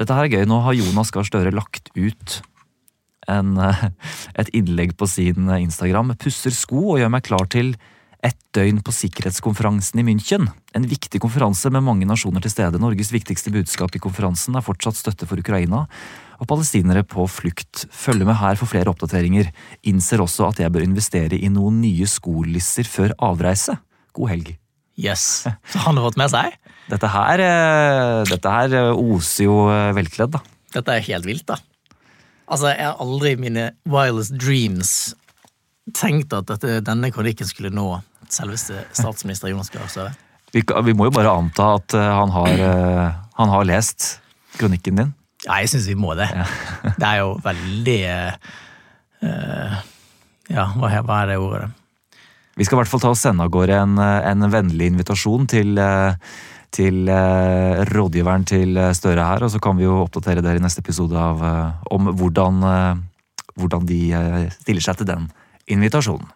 Dette her er gøy. Nå har Jonas Gahr Støre lagt ut en, eh, et innlegg på sin Instagram. Pusser sko og gjør meg klar til ett døgn på sikkerhetskonferansen i München. En viktig konferanse med mange nasjoner til stede. Norges viktigste budskap i konferansen er fortsatt støtte for Ukraina og palestinere på flukt. Følger med her for flere oppdateringer. Innser også at jeg bør investere i noen nye skolisser før avreise. God helg. Yes. Så han har fått med seg? Dette her, eh, dette her eh, oser jo eh, velkledd, da. Dette er helt vilt, da. Altså, jeg har aldri i mine wildest dreams tenkt at dette, denne kronikken skulle nå selveste statsminister Jonas Gahr Støre. Vi, vi, må jo bare anta at han har, han har lest kronikken din. Ja, jeg syns vi må det. Ja. det er jo veldig uh, Ja, hva, hva er det ordet? Vi skal i hvert fall ta og sende av gårde en, en vennlig invitasjon til, til eh, rådgiveren til Støre her, og så kan vi jo oppdatere dere i neste episode av, uh, om hvordan, uh, hvordan de stiller seg til den invitasjonen.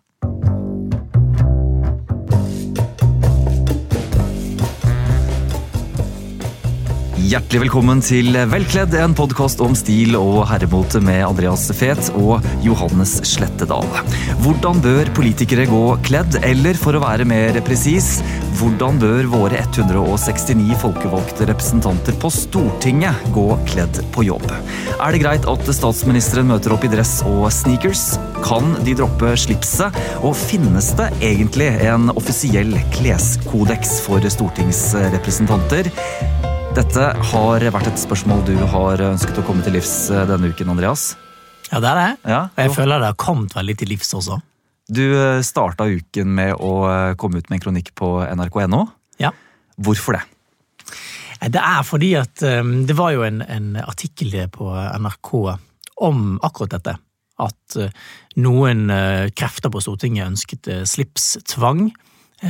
Hjertelig velkommen til Velkledd, en podkast om stil og herremote med Andreas Fet og Johannes Slettedal. Hvordan bør politikere gå kledd, eller for å være mer presis, hvordan bør våre 169 folkevalgte representanter på Stortinget gå kledd på jobb? Er det greit at statsministeren møter opp i dress og sneakers? Kan de droppe slipset? Og finnes det egentlig en offisiell kleskodeks for stortingsrepresentanter? Dette har vært et spørsmål du har ønsket å komme til livs eh, denne uken, Andreas. Ja, det er det. Ja, og jeg føler det har kommet veldig til livs også. Du eh, starta uken med å eh, komme ut med en kronikk på nrk.no. Ja. Hvorfor det? Det er fordi at det var jo en, en artikkel på NRK om akkurat dette. At noen krefter på Stortinget ønsket slipstvang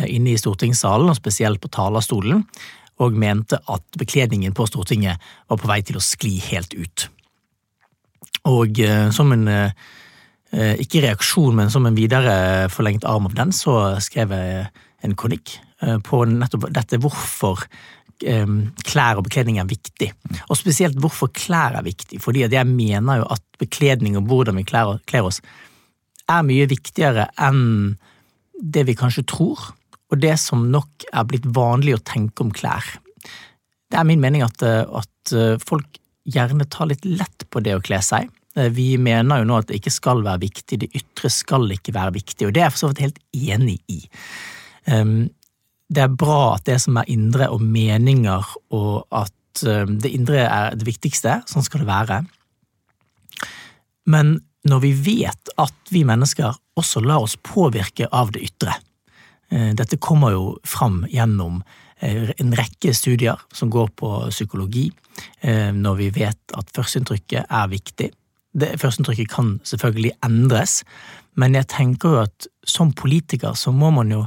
inne i stortingssalen, og spesielt på talerstolen og mente at bekledningen på Stortinget var på vei til å skli helt ut. Og eh, som en eh, ikke reaksjon, men som en videre forlengt arm av den, så skrev jeg en kronikk eh, på nettopp dette hvorfor klær og bekledning er viktig. Og spesielt hvorfor klær er viktig, fordi jeg mener jo at bekledning og hvordan vi kler oss, er mye viktigere enn det vi kanskje tror og det som nok er blitt vanlig å tenke om klær. Det er min mening at, eh, at eh, folk gjerne tar litt lett på det å kle seg. Eh, vi mener jo nå at det ikke skal være viktig, det ytre skal ikke være viktig, og det er jeg for så vidt helt enig i. Ehm, det er bra at det som er indre og meninger, og at det indre er det viktigste, sånn skal det være. Men når vi vet at vi mennesker også lar oss påvirke av det ytre, dette kommer jo fram gjennom eh, en rekke studier som går på psykologi, eh, når vi vet at førsteinntrykket er viktig. Det Førsteinntrykket kan selvfølgelig endres, men jeg tenker jo at som politiker så må man jo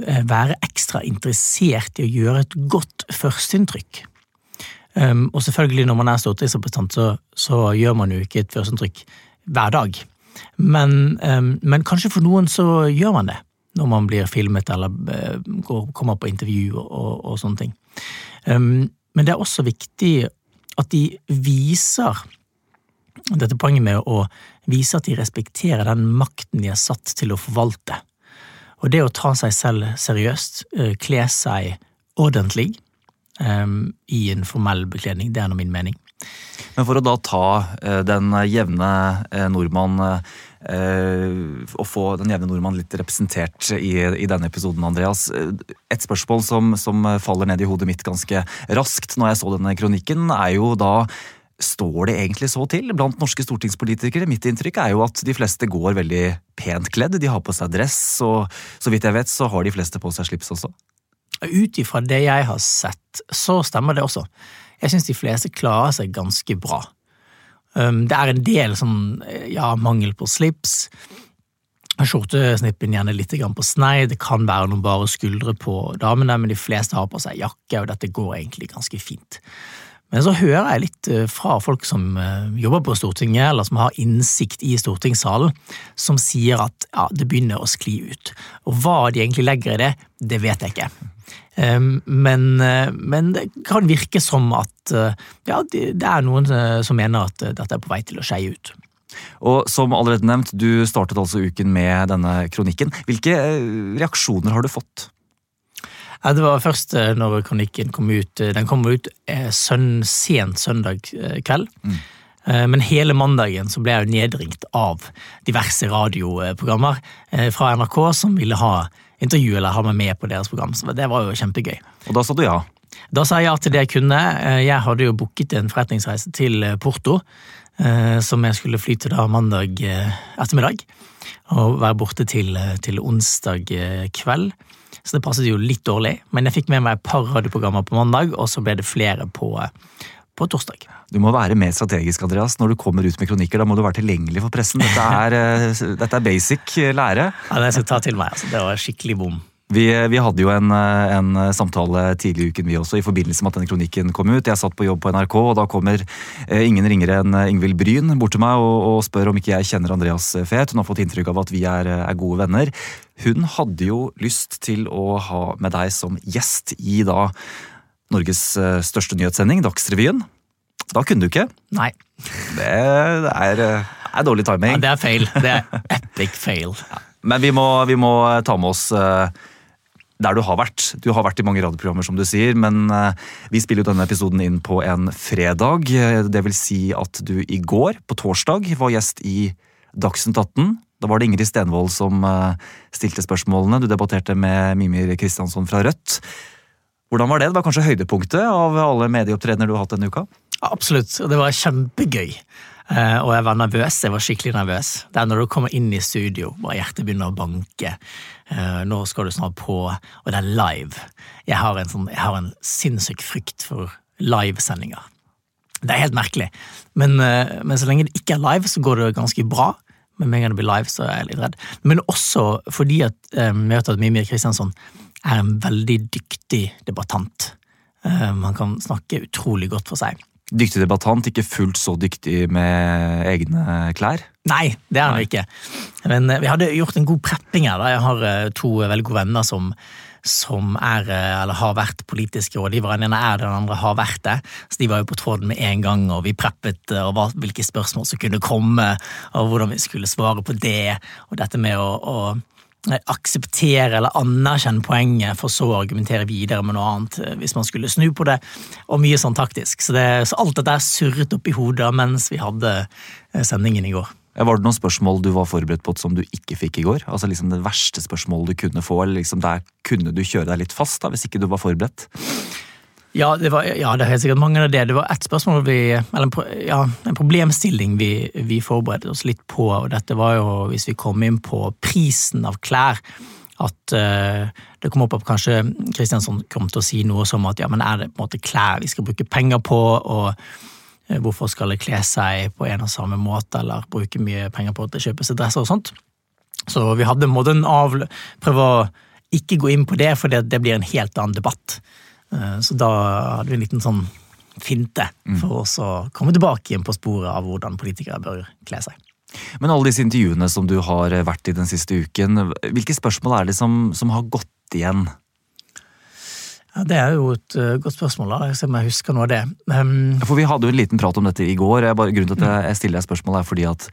være ekstra interessert i å gjøre et godt førsteinntrykk. Og selvfølgelig, når man er stortingsrepresentant, så, så gjør man jo ikke et førsteinntrykk hver dag. Men, men kanskje for noen så gjør man det når man blir filmet eller eh, kommer på intervju og, og sånne ting. Um, men det er også viktig at de viser dette poenget med å vise at de respekterer den makten de er satt til å forvalte. Og det å ta seg selv seriøst, eh, kle seg ordentlig um, i en formell bekledning, det er nå min mening. Men for å da ta uh, den jevne nordmann å få den jevne nordmann litt representert i, i, denne episoden, Andreas. Et spørsmål som, som, faller ned i hodet mitt ganske raskt når jeg så denne kronikken, er jo da Står det egentlig så til blant norske stortingspolitikere? Mitt inntrykk er jo at de fleste går veldig pent kledd. De har på seg dress, og så vidt jeg vet så har de fleste på seg slips også. Ut ifra det jeg har sett, så stemmer det også. Jeg syns de fleste klarer seg ganske bra. Um, det er en del sånn, ja, mangel på slips. Skjortesnippen gjerne litt på snei, det kan være noen bare skuldre på damene, men de fleste har på seg jakke, og dette går egentlig ganske fint. Men så hører jeg litt eh, fra folk som eh, jobber på Stortinget, eller som har innsikt i stortingssalen, som sier at ja, det begynner å skli ut. Og hva de egentlig legger i det, det vet jeg ikke. Men, men det kan virke som at ja, det er noen som mener at dette er på vei til å skeie ut. Og som allerede nevnt, du startet altså uken med denne kronikken. Hvilke reaksjoner har du fått? Ja, det var først eh, når kronikken kom ut. Eh, den kom ut eh, søn, sent søndag kveld. Mm. Men hele mandagen så ble jeg nedringt av diverse radioprogrammer fra NRK som ville ha intervju eller ha meg med på deres program. Så det var jo kjempegøy. Og da sa du ja? Da sa jeg ja til det jeg kunne. Jeg hadde jo booket en forretningsreise til Porto, som jeg skulle fly til da mandag ettermiddag. Og være borte til, til onsdag kveld så det passet jo litt dårlig. Men jeg fikk med meg et par radioprogrammer på mandag, og så ble det flere på, på torsdag. Du må være mer strategisk Andreas, når du kommer ut med kronikker. Da må du være tilgjengelig for pressen. Dette er, eh, dette er basic lære. Ja, Det skal ta til meg. Altså. Det var skikkelig bom. Vi, vi, hadde jo en, en, samtale tidlig i uken vi også, i forbindelse med at denne kronikken kom ut. Jeg satt på jobb på NRK, og da kommer eh, ingen ringere enn Ingvild Bryn bort til meg og, og, spør om ikke jeg kjenner Andreas Fet. Hun har fått inntrykk av at vi er, er, gode venner. Hun hadde jo lyst til å ha med deg som gjest i da Norges eh, største nyhetssending, Dagsrevyen. Da kunne du ikke. Nei. Det, det er, eh, er, dårlig timing. Ja, det er feil. Det er epic fail. Ja. Men vi må, vi må, ta med oss der du har vært. Du har vært i mange radioprogrammer, som du sier, men eh, vi spiller jo denne episoden inn på en fredag. Det vil si at du i går, på torsdag, var gjest i Dagsnytt 18. Da var det Ingrid Stenvold som eh, stilte spørsmålene. Du debatterte med Mimir Kristiansson fra Rødt. Hvordan var det? Det var kanskje høydepunktet av alle medieopptredener du har hatt denne uka? Absolutt, og det var kjempegøy. Eh, og jeg var nervøs. Jeg var skikkelig nervøs. Det er når du kommer inn i studio og hjertet begynner å banke. Eh, nå skal du snart på, og det er live. Jeg har en, sånn, jeg har en sinnssyk frykt for livesendinger. Det er helt merkelig. Men, eh, men, så lenge det ikke er live, så går det ganske bra. Men med en gang det blir live, så er jeg litt redd. Men også fordi at vet at Mimir Kristiansson er en veldig dyktig debattant. Man kan snakke utrolig godt for seg dyktig debattant, ikke fullt så dyktig med egne klær? Nei, det er han ikke. Men eh, vi hadde gjort en god prepping her. Da. Jeg har eh, to veldig gode venner som, som er, eh, eller har vært politiske rådgivere. Den ene er det, den andre har vært det. Så De var jo på tråden med en gang, og vi preppet og hva, hvilke spørsmål som kunne komme, og hvordan vi skulle svare på det. Og dette med å, å akseptere eller anerkjenne poenget, for så å argumentere videre med noe annet eh, hvis man skulle snu på det, og mye sånn taktisk. Så, det, så alt dette er surret opp i hodet mens vi hadde eh, sendingen i går. Var det noen spørsmål du var forberedt på som du ikke fikk i går? Altså liksom Det verste spørsmålet du kunne få, eller liksom der kunne du kjøre deg litt fast da, hvis ikke du var forberedt? Ja, det, var, ja, det er helt sikkert mange av det. Det var ett spørsmål vi, eller ja, en problemstilling vi, vi, forberedte oss litt på. og Dette var jo hvis vi kom inn på prisen av klær. At uh, det kom opp at kanskje Kristiansson kom til å si noe som at ja, men er det på en måte klær vi skal bruke penger på, og uh, hvorfor skal det kle seg på en og samme måte, eller bruke mye penger på å kjøpe seg dresser og sånt. Så vi hadde en måte avl... Prøve å ikke gå inn på det, for det, det blir en helt annen debatt. Eh, så da hadde vi en liten sånn finte for oss å komme tilbake igjen på sporet av hvordan politikere bør kle seg. Men alle disse intervjuene som du har vært i den siste uken, hvilke spørsmål er det som, som har gått igjen? Ja, Det er jo et uh, godt spørsmål. da, Jeg om jeg husker noe av det. Um, For Vi hadde jo en liten prat om dette i går. Jeg bare, grunnen til at jeg stiller deg spørsmål er fordi at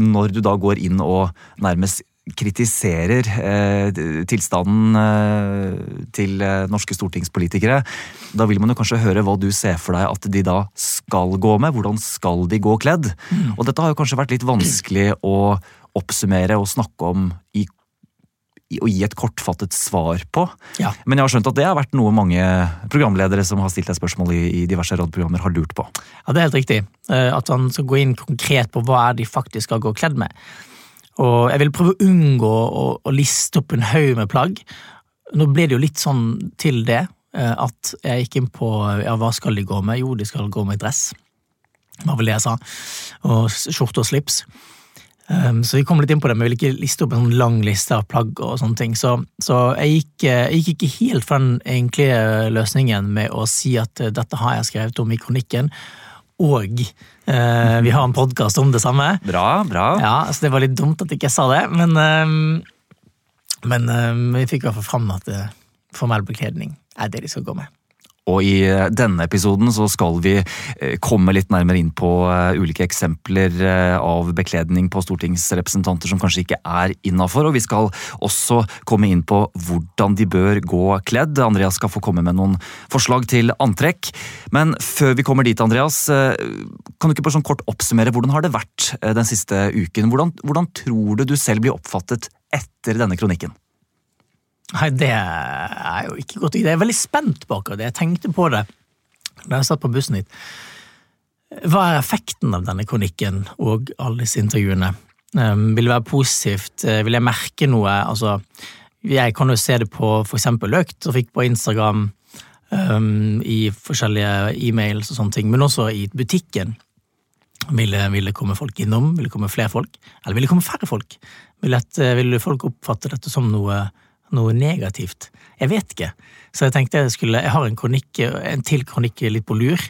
når du da går inn og nærmest kritiserer eh, tilstanden eh, til eh, norske stortingspolitikere. Da vil man jo kanskje høre hva du ser for deg at de da skal gå med. Hvordan skal de gå kledd? Mm. Og dette har jo kanskje vært litt vanskelig å oppsummere og snakke om i å gi et kortfattet svar på. Ja. Men jeg har skjønt at det har vært noe mange programledere som har stilt deg spørsmål i, i diverse rådprogrammer, har lurt på. Ja, det er helt riktig. At han skal gå inn konkret på hva er de faktisk skal gå kledd med. Og jeg vil prøve å unngå å, å liste opp en haug med plagg. Nå ble det jo litt sånn til det eh, at jeg gikk inn på ja, hva skal de gå med? Jo, de skal gå med dress. Det var vel det jeg sa. Og skjorte og slips. Um, så vi kom litt inn på det, men jeg ville ikke liste opp en sånn lang liste av plagg og sånne ting. Så, så jeg, gikk, eh, jeg, gikk, ikke helt for den egentlige løsningen med å si at eh, dette har jeg skrevet om i kronikken, og uh, vi har en podkast om det samme. Bra, bra. Ja, så det var litt dumt at jeg ikke sa det, men, um, men um, vi fikk i hvert fall fram at uh, formell bekledning er det de skal gå med. Og i eh, denne episoden så skal vi eh, komme litt nærmere inn på eh, ulike eksempler av bekledning på stortingsrepresentanter som kanskje ikke er innafor, og vi skal også komme inn på hvordan de bør gå kledd. Andreas skal få komme med noen forslag til antrekk. Men før vi kommer dit, Andreas, kan du ikke bare sånn kort oppsummere hvordan har det vært den siste uken? Hvordan, hvordan tror du du selv blir oppfattet etter denne kronikken? Nei, det er jo ikke godt. Jeg er veldig spent på akkurat det. Jeg tenkte på det da jeg satt på bussen hit. Hva er effekten av denne kronikken og alle disse intervjuene? Um, vil det være positivt? Uh, vil jeg merke noe? Altså, jeg kan jo se det på eksempel økt trafikk på Instagram, um, i forskjellige e-mails og sånne ting, men også i butikken. Vil, det komme folk innom? Vil det komme flere folk? Eller vil det komme færre folk? Vil, et, vil folk oppfatte dette som noe noe negativt. Jeg vet ikke. Så jeg tenkte jeg skulle Jeg har en kronikk, en til kronikk litt på lur,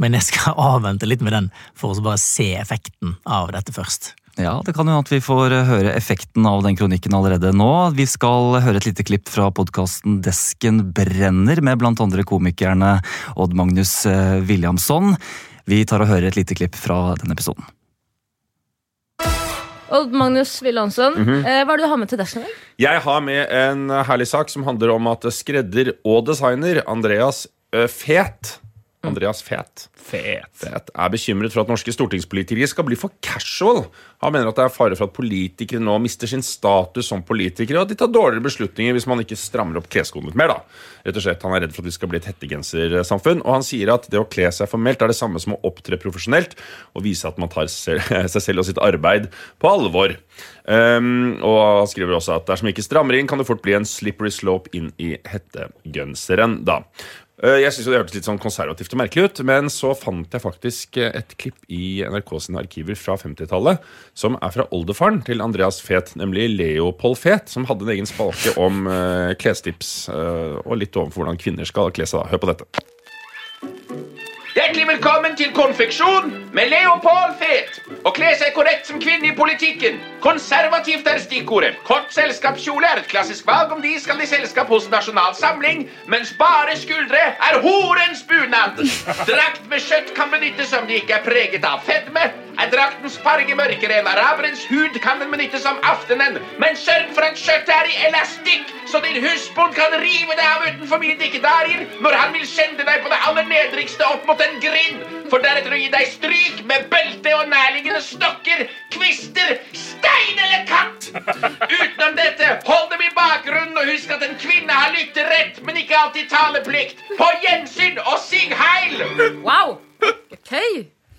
men jeg skal avvente litt med den for å bare se effekten av dette først. Ja, det kan jo at vi får høre effekten av den kronikken allerede nå. Vi skal høre et lite klipp fra podkasten Desken brenner, med blant andre komikerne Odd Magnus eh, Williamson. Vi tar og hører et lite klipp fra den episoden. Odd Magnus Willonsson, mm -hmm. hva er det du har med til Dashen? Jeg har med en herlig sak som handler om at skredder og designer Andreas Fet Andreas Fet. Fet. Fet er bekymret for at norske stortingspolitikere skal bli for casual. Han mener at det er fare for at politikere nå mister sin status som politikere, og at de tar dårligere beslutninger hvis man ikke strammer opp kleskoden litt mer. da. Rett og slett, Han er redd for at vi skal bli et hettegensersamfunn, og han sier at det å kle seg formelt er det samme som å opptre profesjonelt og vise at man tar seg selv og sitt arbeid på alvor. Um, og han skriver også at dersom vi ikke strammer inn, kan det fort bli en slippery slope inn i hettegenseren. da. Eh, jeg synes Det hørtes litt sånn konservativt og merkelig ut, men så fant jeg faktisk eh, et klipp i NRK sine arkiver fra 50-tallet som er fra oldefaren til Andreas Fet, nemlig Leopold Fet, som hadde en egen spalke om uh, klestips og litt overfor hvordan kvinner skal kle seg. Hør på dette. Hjertelig velkommen til Konfeksjon med Leopold Fet. Å kle seg korrekt som kvinne i politikken. Konservativt er stikkordet. Kort selskapskjole er et klassisk valg om de skal i selskap hos Nasjonal Samling, mens bare skuldre er horens bunad. Drakt med skjøtt kan benyttes om de ikke er preget av fedme. Er draktens farge mørkere enn araberens hud, kan den benyttes om aftenen. Men sørg for at kjøttet er i elastikk, så din husbond kan rive det av utenfor mine dikkedarier når han vil sende deg på det aller nedrigste opp mot en grind, for deretter å gi deg stryk med belte og nærliggende stokker, kvister, stein eller katt. Utenom dette, hold dem i bakgrunnen og husk at en kvinne har lytterett, men ikke alltid taleplikt. På gjensyn og sig heil! Wow. Ok.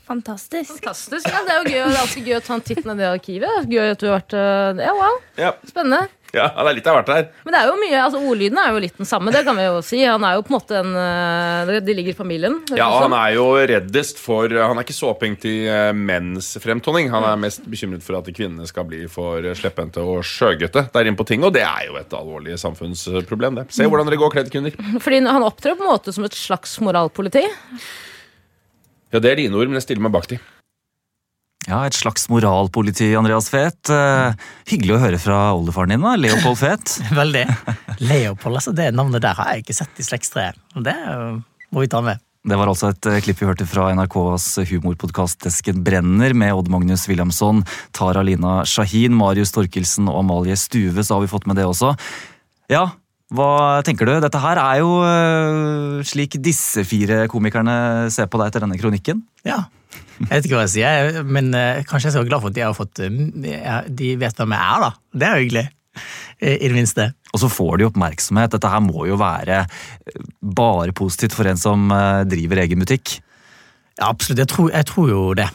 Fantastisk. Fantastisk. Ja, det er jo gøy, det er alltid gøy å ta en titt ned i arkivet. Gøy at du har vært eh, Ja, wow. Ja. Spennende. Ja, det er litt av hvert her. Men det er jo mye, altså ordlyden er jo litt den samme. Det kan vi jo si. Han er jo på en måte en eh, De ligger i familien. Ja, han er jo reddest for Han er ikke så opphengt i eh, menns fremtoning. Han er mest bekymret for at kvinnene skal bli for slepphendte og sjøgøtte der inne på ting, og det er jo et alvorlig samfunnsproblem, det. Se hvordan dere går kledd, kvinner. Fordi han opptrer på en måte som et slags moralpoliti. Ja, det er dine ord, men jeg stiller meg bak de. Ja, Et slags moralpoliti, Andreas Fet. Uh, hyggelig å høre fra oldefaren din, da, Leopold Fet. Veldig. Leopold, altså det navnet der har jeg ikke sett i slektstreet. Det må vi ta med. Det var altså et klipp vi hørte fra NRKs humorpodkast Desken brenner med Odd Magnus Williamson, Tara Lina Shahin, Marius Torkelsen og Amalie Stuve. Så har vi fått med det også. Ja, hva tenker du? Dette her er jo slik disse fire komikerne ser på deg etter denne kronikken. Ja. Jeg vet ikke hva jeg sier, men uh, kanskje jeg skal være glad for at de har fått uh, De vet hvem jeg er, da. Det er jo hyggelig. I det minste. Og så får de oppmerksomhet. Dette her må jo være bare positivt for en som driver egen butikk. Ja, absolutt. Jeg tror, jeg tror jo det.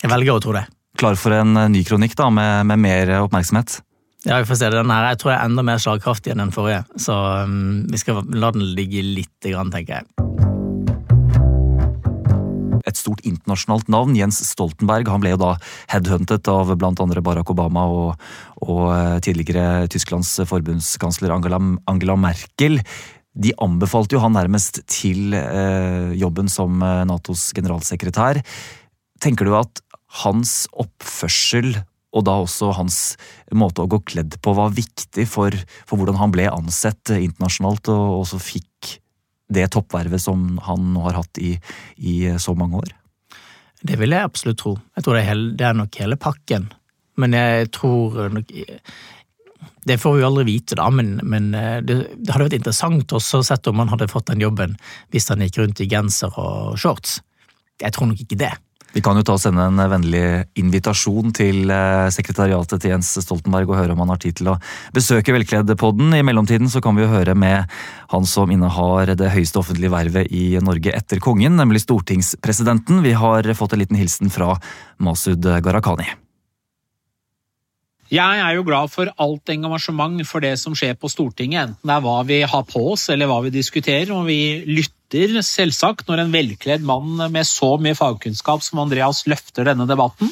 Jeg velger å tro det. Klar for en ny kronikk da, med, med mer oppmerksomhet? Ja, vi får se. Den her jeg tror jeg er enda mer slagkraftig enn den forrige, så um, vi skal la den ligge lite grann, tenker jeg. Et stort internasjonalt navn. Jens Stoltenberg han ble jo da headhuntet av andre Barack Obama og, og eh, tidligere Tysklands forbundskansler Angela, Angela Merkel. De anbefalte jo han nærmest til eh, jobben som eh, Natos generalsekretær. Tenker du at hans oppførsel og da også hans måte å gå kledd på var viktig for, for hvordan han ble ansett internasjonalt, og også fikk det toppvervet som han nå har hatt i, i så mange år? Det vil jeg absolutt tro. Jeg tror det er, hele, det er nok hele pakken. Men jeg tror nok Det får vi jo aldri vite, da, men, men det, det, hadde vært interessant også å sett om han hadde fått den jobben hvis han gikk rundt i genser og shorts. Jeg tror nok ikke det. Vi kan jo ta og sende en vennlig invitasjon til eh, sekretariatet til Jens Stoltenberg og høre om han har tid til å besøke Velkledd-podden. I mellomtiden så kan vi jo høre med han som innehar det høyeste offentlige vervet i Norge etter kongen, nemlig stortingspresidenten. Vi har fått en liten hilsen fra Masud Gharahkhani. Jeg er jo glad for alt engasjement for det som skjer på Stortinget, enten det er hva vi har på oss eller hva vi diskuterer. og Vi lytter selvsagt når en velkledd mann med så mye fagkunnskap som Andreas løfter denne debatten.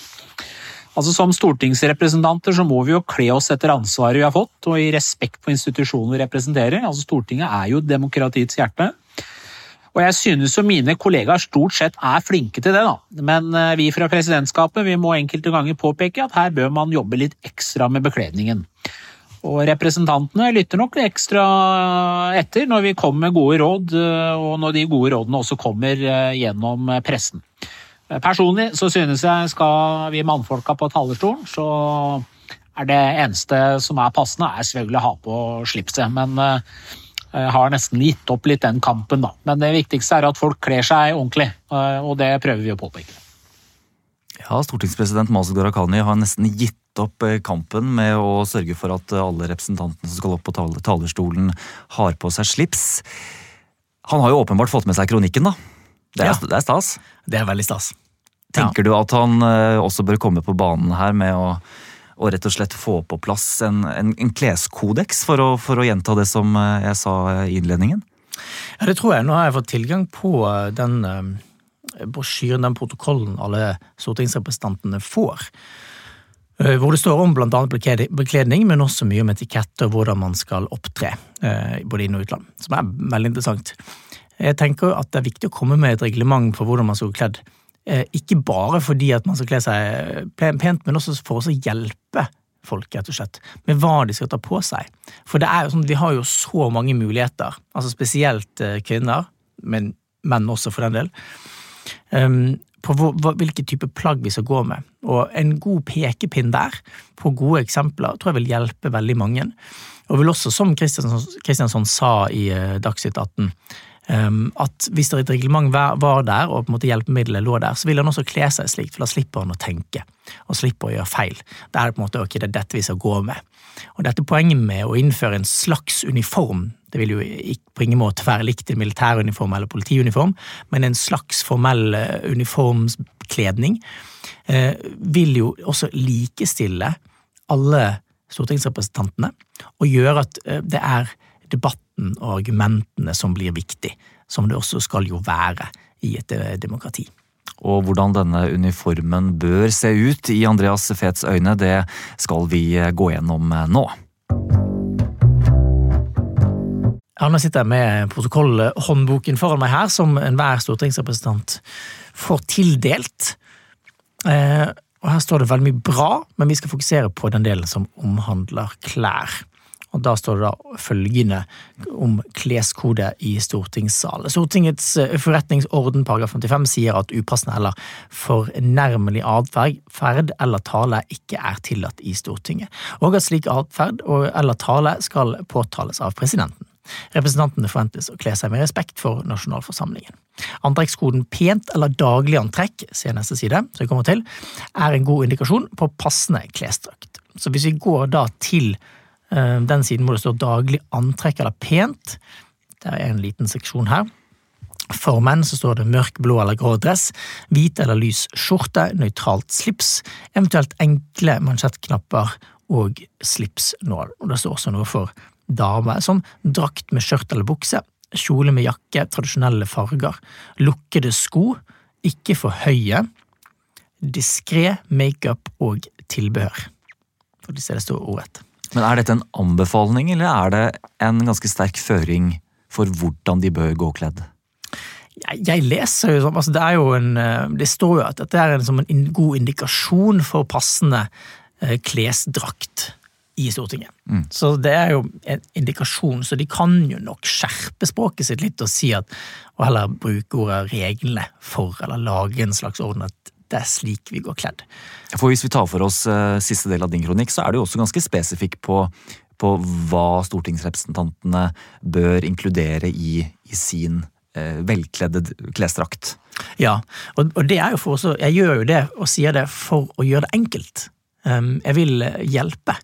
Altså Som stortingsrepresentanter så må vi jo kle oss etter ansvaret vi har fått, og i respekt for institusjonen vi representerer. Altså Stortinget er jo demokratiets hjerte. Og jeg synes jo mine kollegaer stort sett er flinke til det, da. Men eh, vi fra presidentskapet vi må enkelte ganger påpeke at her bør man jobbe litt ekstra med bekledningen. Og representantene lytter nok ekstra etter når vi kommer med gode råd, eh, og når de gode rådene også kommer eh, gjennom pressen. Personlig så synes jeg skal vi mannfolka på talerstolen, så er det eneste som er passende, er selvfølgelig å ha på slipset. Men jeg har nesten gitt opp litt den kampen, da. Men det viktigste er at folk kler seg ordentlig, eh, og det prøver vi å påpeke. Ja, Stortingspresident Masud Gharahkhani har nesten gitt opp eh, kampen med å sørge for at alle representantene som skal opp på talerstolen, har på seg slips. Han har jo åpenbart fått med seg kronikken, da. Det er, ja. det er stas. Det er veldig stas. Tenker ja. du at han eh, også bør komme på banen her med å og rett og slett få på plass en, en, en kleskodeks, for å, for å, gjenta det som eh, jeg sa i innledningen? Ja, det tror jeg. Nå har jeg fått tilgang på eh, den eh, brosjyren, den protokollen alle stortingsrepresentantene får. Hvor det står om annet bekledning, men også mye om etikette og hvordan man skal opptre, både inn- og utland. Som er veldig interessant. Jeg tenker at det er viktig å komme med et reglement for hvordan man skal gå kledd Eh, ikke bare fordi at man skal kle seg pent, men også for å hjelpe folk, rett og slett, med hva de skal ta på seg. For det er jo sånn, vi har jo så mange muligheter, altså spesielt eh, kvinner, men menn også for den del, um, på hvilke type plagg vi skal gå med. Og en god pekepinn der, på gode eksempler, tror jeg vil hjelpe veldig mange. Og vil også, som Kristiansson sa i uh, Dagsnytt 18, Um, at hvis det er et reglement var der, og på en måte hjelpemiddelet lå der, så vil han også kle seg slik, for da slipper han å tenke, og slipper å gjøre feil. Da er det på en måte ok, det er dette vi skal gå med. Og dette poenget med å innføre en slags uniform, det vil jo ikke på ingen måte være likt en militæruniform eller politiuniform, men en slags formell eh, uniformskledning, uh, vil jo også likestille alle stortingsrepresentantene, og gjøre at uh, det er debatten og argumentene som blir viktig, som det også skal jo være i et eh, demokrati. Og hvordan denne uniformen bør se ut i Andreas Fets øyne, det skal vi eh, gå gjennom eh, nå. Ja, nå sitter jeg med protokollhåndboken foran meg her, som enhver stortingsrepresentant får tildelt. og Her står det veldig mye bra, men vi skal fokusere på den delen som omhandler klær. Og Da står det da følgende om kleskode i stortingssalen. Stortingets eh, forretningsorden paragraf 55 sier at upassende eller fornærmelig atferd eller tale ikke er tillatt i Stortinget, og at slik atferd eller tale skal påtales av presidenten. Representantene forventes å kle seg med respekt for nasjonalforsamlingen. Antrekkskoden pent eller daglig antrekk, se neste side, som vi kommer til, er en god indikasjon på passende klesdrakt. Så hvis vi går da til Eh, den siden hvor det står daglig antrekk eller pent. Det er en liten seksjon her. For menn så står det mørk blå eller grå dress, hvit eller lys skjorte, nøytralt slips, eventuelt enkle mansjettknapper og slipsnål. Og det står også noe for damer, som drakt med skjørt eller bukse, kjole med jakke, tradisjonelle farger, lukkede sko, ikke for høye, diskré makeup og tilbehør. For disse det store ordet. Men er dette en anbefaling, eller er det en ganske sterk føring for hvordan de bør gå kledd? Jeg, jeg leser jo sånn, altså det er jo en eh, Det står jo at dette er en, en god indikasjon for passende eh, klesdrakt i Stortinget. Så det er jo en indikasjon, så de kan jo nok skjerpe språket sitt litt og si at Og heller bruke ordet reglene for, eller lage en slags orden at det er slik vi går kledd. For Hvis vi tar for oss uh, siste del av din kronikk, så er du også ganske spesifikk på, på hva stortingsrepresentantene bør inkludere i, i sin uh, velkledde klesdrakt. Ja, og, og det er jo for også, jeg gjør jo det og sier det for å gjøre det enkelt. Um, jeg vil eh, hjelpe.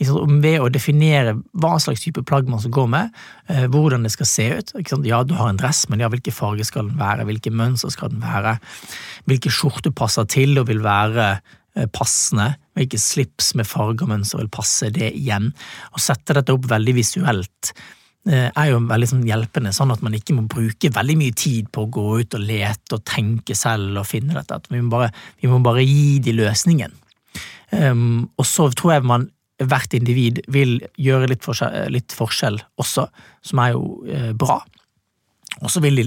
Ved å definere hva slags type plagg man skal gå med, eh, hvordan det skal se ut. Ja, du har en dress, men ja, hvilke farger skal den være, hvilke mønster skal den være, hvilke skjorte passer til og vil være eh, passende, hvilke slips med farger og mønster vil passe det igjen. Å sette dette opp veldig visuelt eh, er jo veldig sånn hjelpende, sånn at man ikke må bruke veldig mye tid på å gå ut og lete og tenke selv og finne dette. Vi, må bare, vi må bare gi de løsningen. Um, og så tror jeg man hvert individ vil gjøre litt forskjell, litt forskjell også, som er jo eh, bra. Og så vil de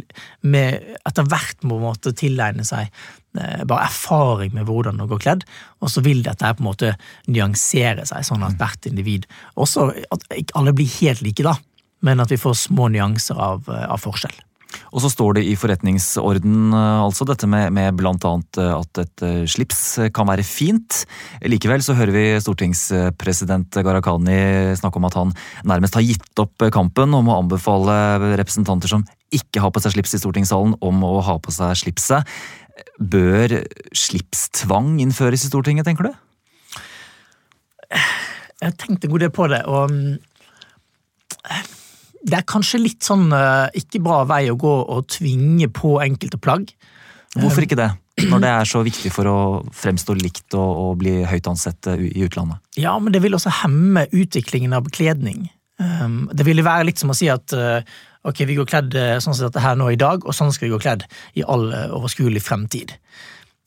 med, etter hvert på en måte tilegne seg eh, bare erfaring med hvordan å går kledd, og så vil dette her på en måte nyansere seg, sånn at hvert individ Også at ikke alle blir helt like, da, men at vi får små nyanser av, eh, av forskjell. Og så står det i forretningsorden eh, altså dette med, med annet eh, at et eh, slips kan være fint. Likevel så hører vi stortingspresident Gharahkhani snakke om at han nærmest har gitt opp kampen om å anbefale representanter som ikke har på seg slips i stortingssalen, om å ha på seg slipset. Bør slipstvang innføres i Stortinget, tenker du? Jeg har tenkt en god del på det, og mm, det er kanskje litt sånn eh, ikke bra vei å gå og tvinge på enkelte plagg. Hvorfor ikke det? Når det er så viktig for å fremstå likt og, og bli høyt ansett eh, i utlandet. Ja, men det vil også hemme utviklingen av bekledning. Det ville være litt som å si at ok, vi går kledd sånn som dette her nå i dag, og sånn skal vi gå kledd i all overskuelig fremtid.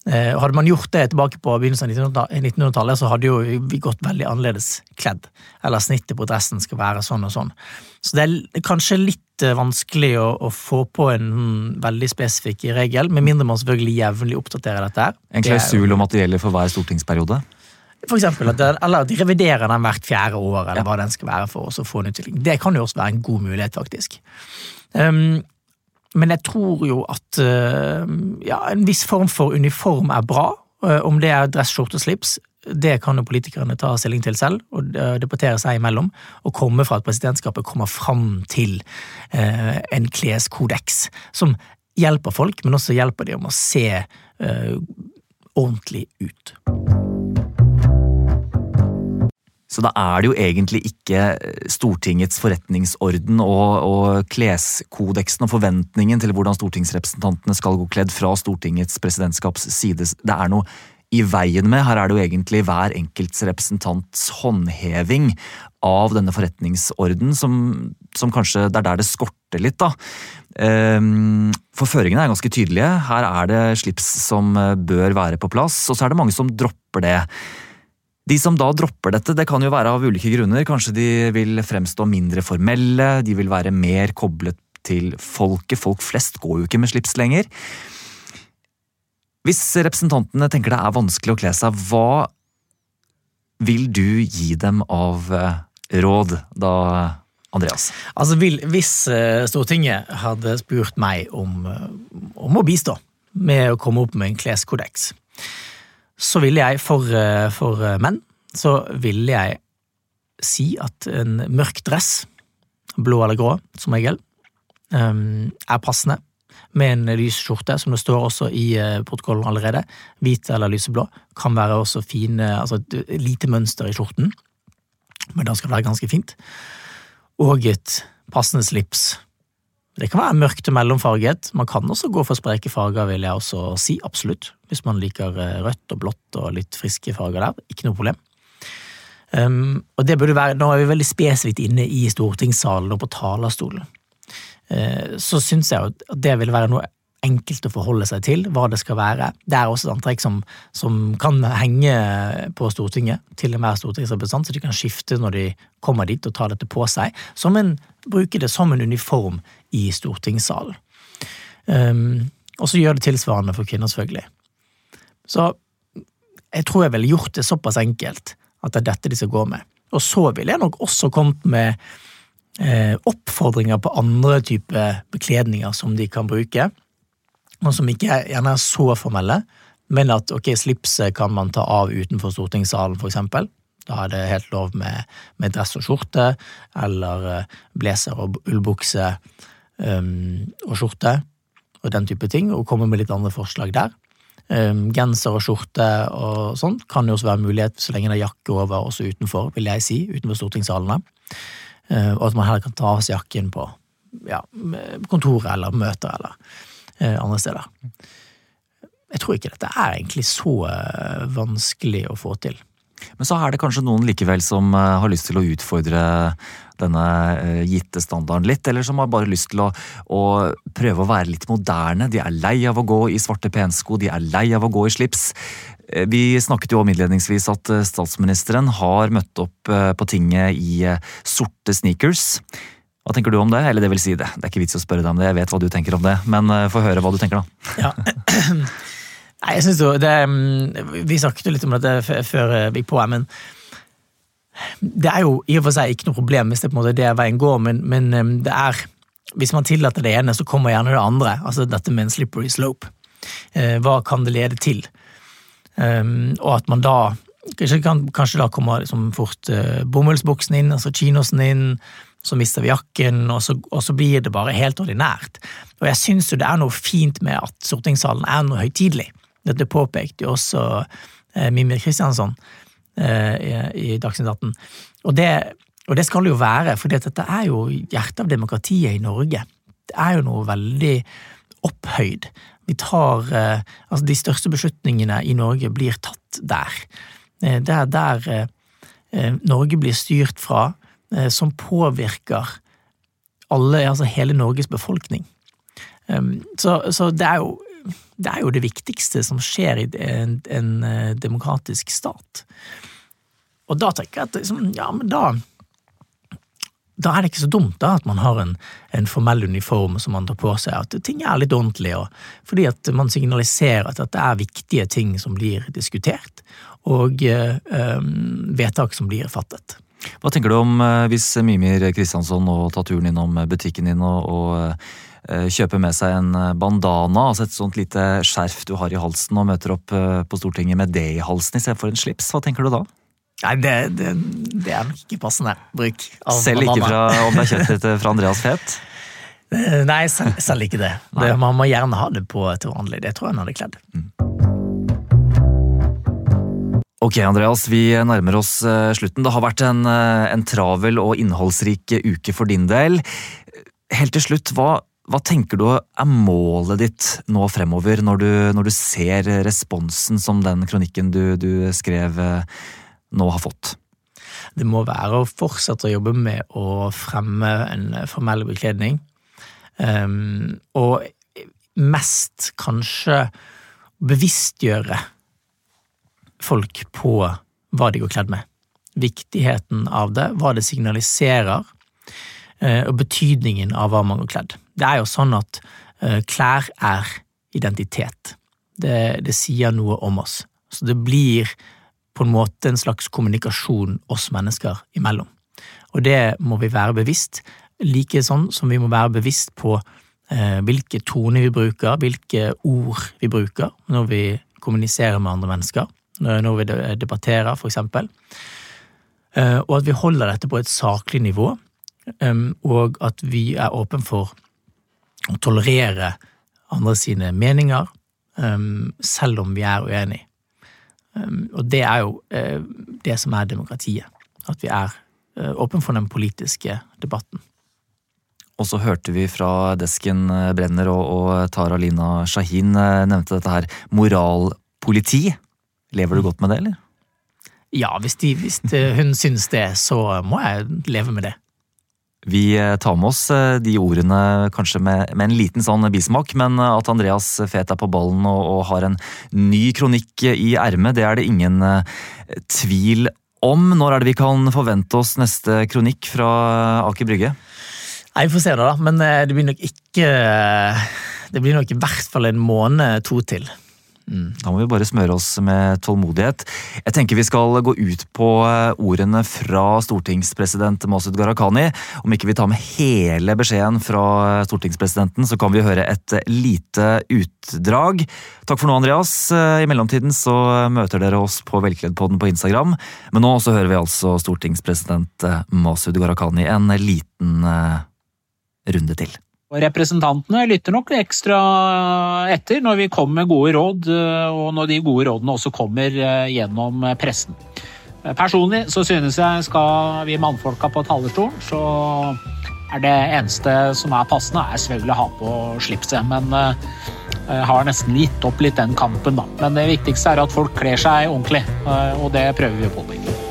Uh, hadde man gjort det tilbake på begynnelsen av 1900 1900-tallet, så hadde jo vi gått veldig annerledes kledd. Eller snittet på dressen skal være sånn og sånn. Så det er kanskje litt uh, vanskelig å, å få på en mm, veldig spesifikk regel, med mindre man selvfølgelig jevnlig oppdaterer dette her. En klausul om at det gjelder for hver stortingsperiode? for eksempel, at den, eller at de reviderer den hvert fjerde år, eller hva den skal være for oss å få en utvikling. Det kan jo også være en god mulighet, faktisk. Um, men jeg tror jo at uh, ja, en viss form for uniform er bra. Uh, om det er dress, skjorte og slips, det kan jo politikerne ta stilling til selv og uh, debattere seg imellom. Og komme fra at presidentskapet kommer fram til en kleskodeks som hjelper folk, men også hjelper de om å se ordentlig ut. Så da er det jo egentlig ikke Stortingets forretningsorden og, og kleskodeksen og forventningen til hvordan stortingsrepresentantene skal gå kledd fra Stortingets presidentskaps side det er noe i veien med. Her er det jo egentlig hver enkelts representants håndheving av denne forretningsorden som, som kanskje det er der det skorter litt, da. Ehm, For føringene er ganske tydelige. Her er det slips som eh, bør være på plass, og så er det mange som dropper det. De som da dropper dette, det kan jo være av ulike grunner. Kanskje de vil fremstå mindre formelle, de vil være mer koblet til folket. Folk flest går jo ikke med slips lenger. Hvis representantene tenker det er vanskelig å kle seg, hva vil du gi dem av eh, råd da, Andreas? Altså, Hvis eh, Stortinget hadde spurt meg om, eh, om å bistå med å komme opp med en kleskodeks, så ville jeg, for, eh, for eh, menn, så ville jeg si at en mørk dress, blå eller grå som regel, eh, er passende. Med en lys skjorte, som det står også i eh, protokollen allerede. Hvit eller lyseblå. Kan være også fine, altså et lite mønster i skjorten, men da skal det være ganske fint og et passende slips. Det kan være mørkt og mellomfarget. Man kan også gå for spreke farger, vil jeg også si. Absolutt. Hvis man liker eh, rødt og blått og litt friske farger der. Ikke noe problem. Um, og det burde være, Nå er vi veldig spesifikt inne i stortingssalen og på talerstolen. Uh, så syns jeg at det ville være noe enkelt å forholde seg til hva det skal være. Det er også et antrekk som, som kan henge på Stortinget, til med stortingsrepresentant, så de kan skifte når de kommer dit og tar dette på seg. Som en, bruker det som en uniform i stortingssalen. Um, og så gjør det tilsvarende for kvinner, selvfølgelig. Så jeg tror jeg ville gjort det såpass enkelt at det er dette de skal gå med. Og så ville jeg nok også kommet med eh, oppfordringer på andre typer bekledninger som de kan bruke og som ikke er, gjerne er så formelle, men at ok, slipset kan man ta av utenfor stortingssalen, for eksempel. Da er det helt lov med, med dress og skjorte, eller uh, blazer og ullbukse um, og skjorte, og den type ting, og komme med litt andre forslag der. Um, genser og skjorte og sånt kan jo også være en mulighet så lenge det er jakke over også utenfor, vil jeg si, utenfor stortingssalene. Uh, og at man heller kan ta av seg jakken på ja, kontoret eller møter eller uh, andre steder. Jeg tror ikke dette er egentlig så eh, vanskelig å få til. Men så er det kanskje noen likevel som eh, har lyst til å utfordre denne gitte standarden litt, eller som har bare lyst til å, å, prøve å være litt moderne. De er lei av å gå i svarte pensko, de er lei av å gå i slips. Vi snakket jo om innledningsvis at statsministeren har møtt opp på tinget i sorte sneakers. Hva tenker du om det? Eller det vil si det. Det er ikke vits å spørre deg om det, jeg vet hva du tenker om det. Men få høre hva du tenker, da. Ja. Nei, jeg synes jo det mm, Vi snakket jo litt om dette før vi gikk på, men det er jo i og for seg ikke noe problem hvis det på en måte er det veien går, men, men mm, det er Hvis man tillater det ene, så kommer gjerne det andre. Altså dette med en slippery slope. Eh, hva kan det lede til? Um, og at man da Kanskje, da kommer liksom fort uh, bomullsbuksen inn, altså chinosen inn så mister vi jakken, og så, og så, blir det bare helt ordinært. Og jeg syns jo det er noe fint med at stortingssalen er noe høytidelig. Dette påpekte jo også eh, Mimir Kristiansson i, i Dagsnytt 18. Og det, og det skal det jo være, for dette er jo hjertet av demokratiet i Norge. Det er jo noe veldig opphøyd. Vi tar eh, Altså, de største beslutningene i Norge blir tatt der. Eh, det er der eh, eh, Norge blir styrt fra Eh, som påvirker alle, altså hele Norges befolkning. Så, så det, er jo, det, er jo, det viktigste som skjer i en, en eh, demokratisk stat. Og da tenker jeg at liksom, ja, men da da er det ikke så dumt da at man har en, en, formell uniform som man tar på seg, at ting er litt ordentlig, og, fordi at man signaliserer at det er viktige ting som blir diskutert, og øh, vedtak som blir fattet. Hva tenker du om hvis Mimir Kristiansson nå tar turen innom butikken din og, og eh, kjøper med seg en bandana, altså et sånt lite skjerf du har i halsen, og møter opp eh, på Stortinget med det i halsen istedenfor en slips? Hva tenker du da? Nei, det, det, det er nok ikke passende bruk. av selv ikke fra, om det er kjøpt fra Andreas Fet? Nei, selv, selv ikke det. det. Man må gjerne ha det på til vanlig. Det tror jeg han hadde kledd. Mm. Ok, Andreas, vi nærmer oss eh, slutten. Det har vært en, eh, en travel og innholdsrik uke for din del. Helt til slutt, hva, hva tenker du er målet ditt nå fremover, når du, når du ser responsen som den kronikken du, du, skrev eh, nå har fått? Det må være å fortsette å jobbe med å fremme en formell bekledning. Um, og mest kanskje bevisstgjøre folk på hva de går kledd med. Viktigheten av det, hva det signaliserer, eh, og betydningen av hva man går kledd. Det er jo sånn at eh, klær er identitet. Det, det sier noe om oss. Så det blir på en måte en slags kommunikasjon oss mennesker imellom. Og det må vi være bevisst, like sånn som vi må være bevisst på eh, hvilke toner vi bruker, hvilke ord vi bruker når vi kommuniserer med andre mennesker når vi debatterer, for eksempel. Eh, og at vi holder dette på et saklig nivå, og at vi er åpen for å tolerere andre sine meninger, selv om vi er uenige. Og det er jo eh, det som er demokratiet. At vi er eh, åpne for den politiske debatten. Og så hørte vi fra desken Brenner og, og Tara Lina Shahin nevnte dette her moralpoliti. Lever du godt med det, eller? Ja, hvis, de, hvis hun syns det, så må jeg leve med det. Vi eh, tar med oss eh, de ordene kanskje med, med en liten sånn bismak, men eh, at Andreas Fet er på ballen og, og har en ny kronikk i ermet, det er det ingen tvil om. Når er det vi kan forvente oss neste kronikk fra Aker Brygge? Nei, Vi får se, da. Men det blir nok ikke Det blir nok i hvert fall en måned, to til. Mm. Da må vi bare smøre oss med tålmodighet. Jeg tenker vi skal gå ut på eh, ordene fra stortingspresident Masud Gharahkhani. Om ikke vi tar med hele beskjeden fra eh, stortingspresidenten, så kan vi høre et eh, lite utdrag. Takk for nå, Andreas. I mellomtiden så møter dere oss på Velkleddpodden på Instagram. Men nå så hører vi altså stortingspresident Masud Gharahkhani en liten runde til. Og Representantene lytter nok ekstra etter når vi kommer med gode råd, eh, og når de gode rådene også kommer eh, gjennom pressen. Eh, personlig så synes jeg skal vi mannfolka på talerstolen, så er det eneste som er passende, er selvfølgelig å ha på slipset. Men jeg har nesten gitt opp litt den kampen, da. Men det viktigste er at folk kler seg ordentlig, og det prøver vi på.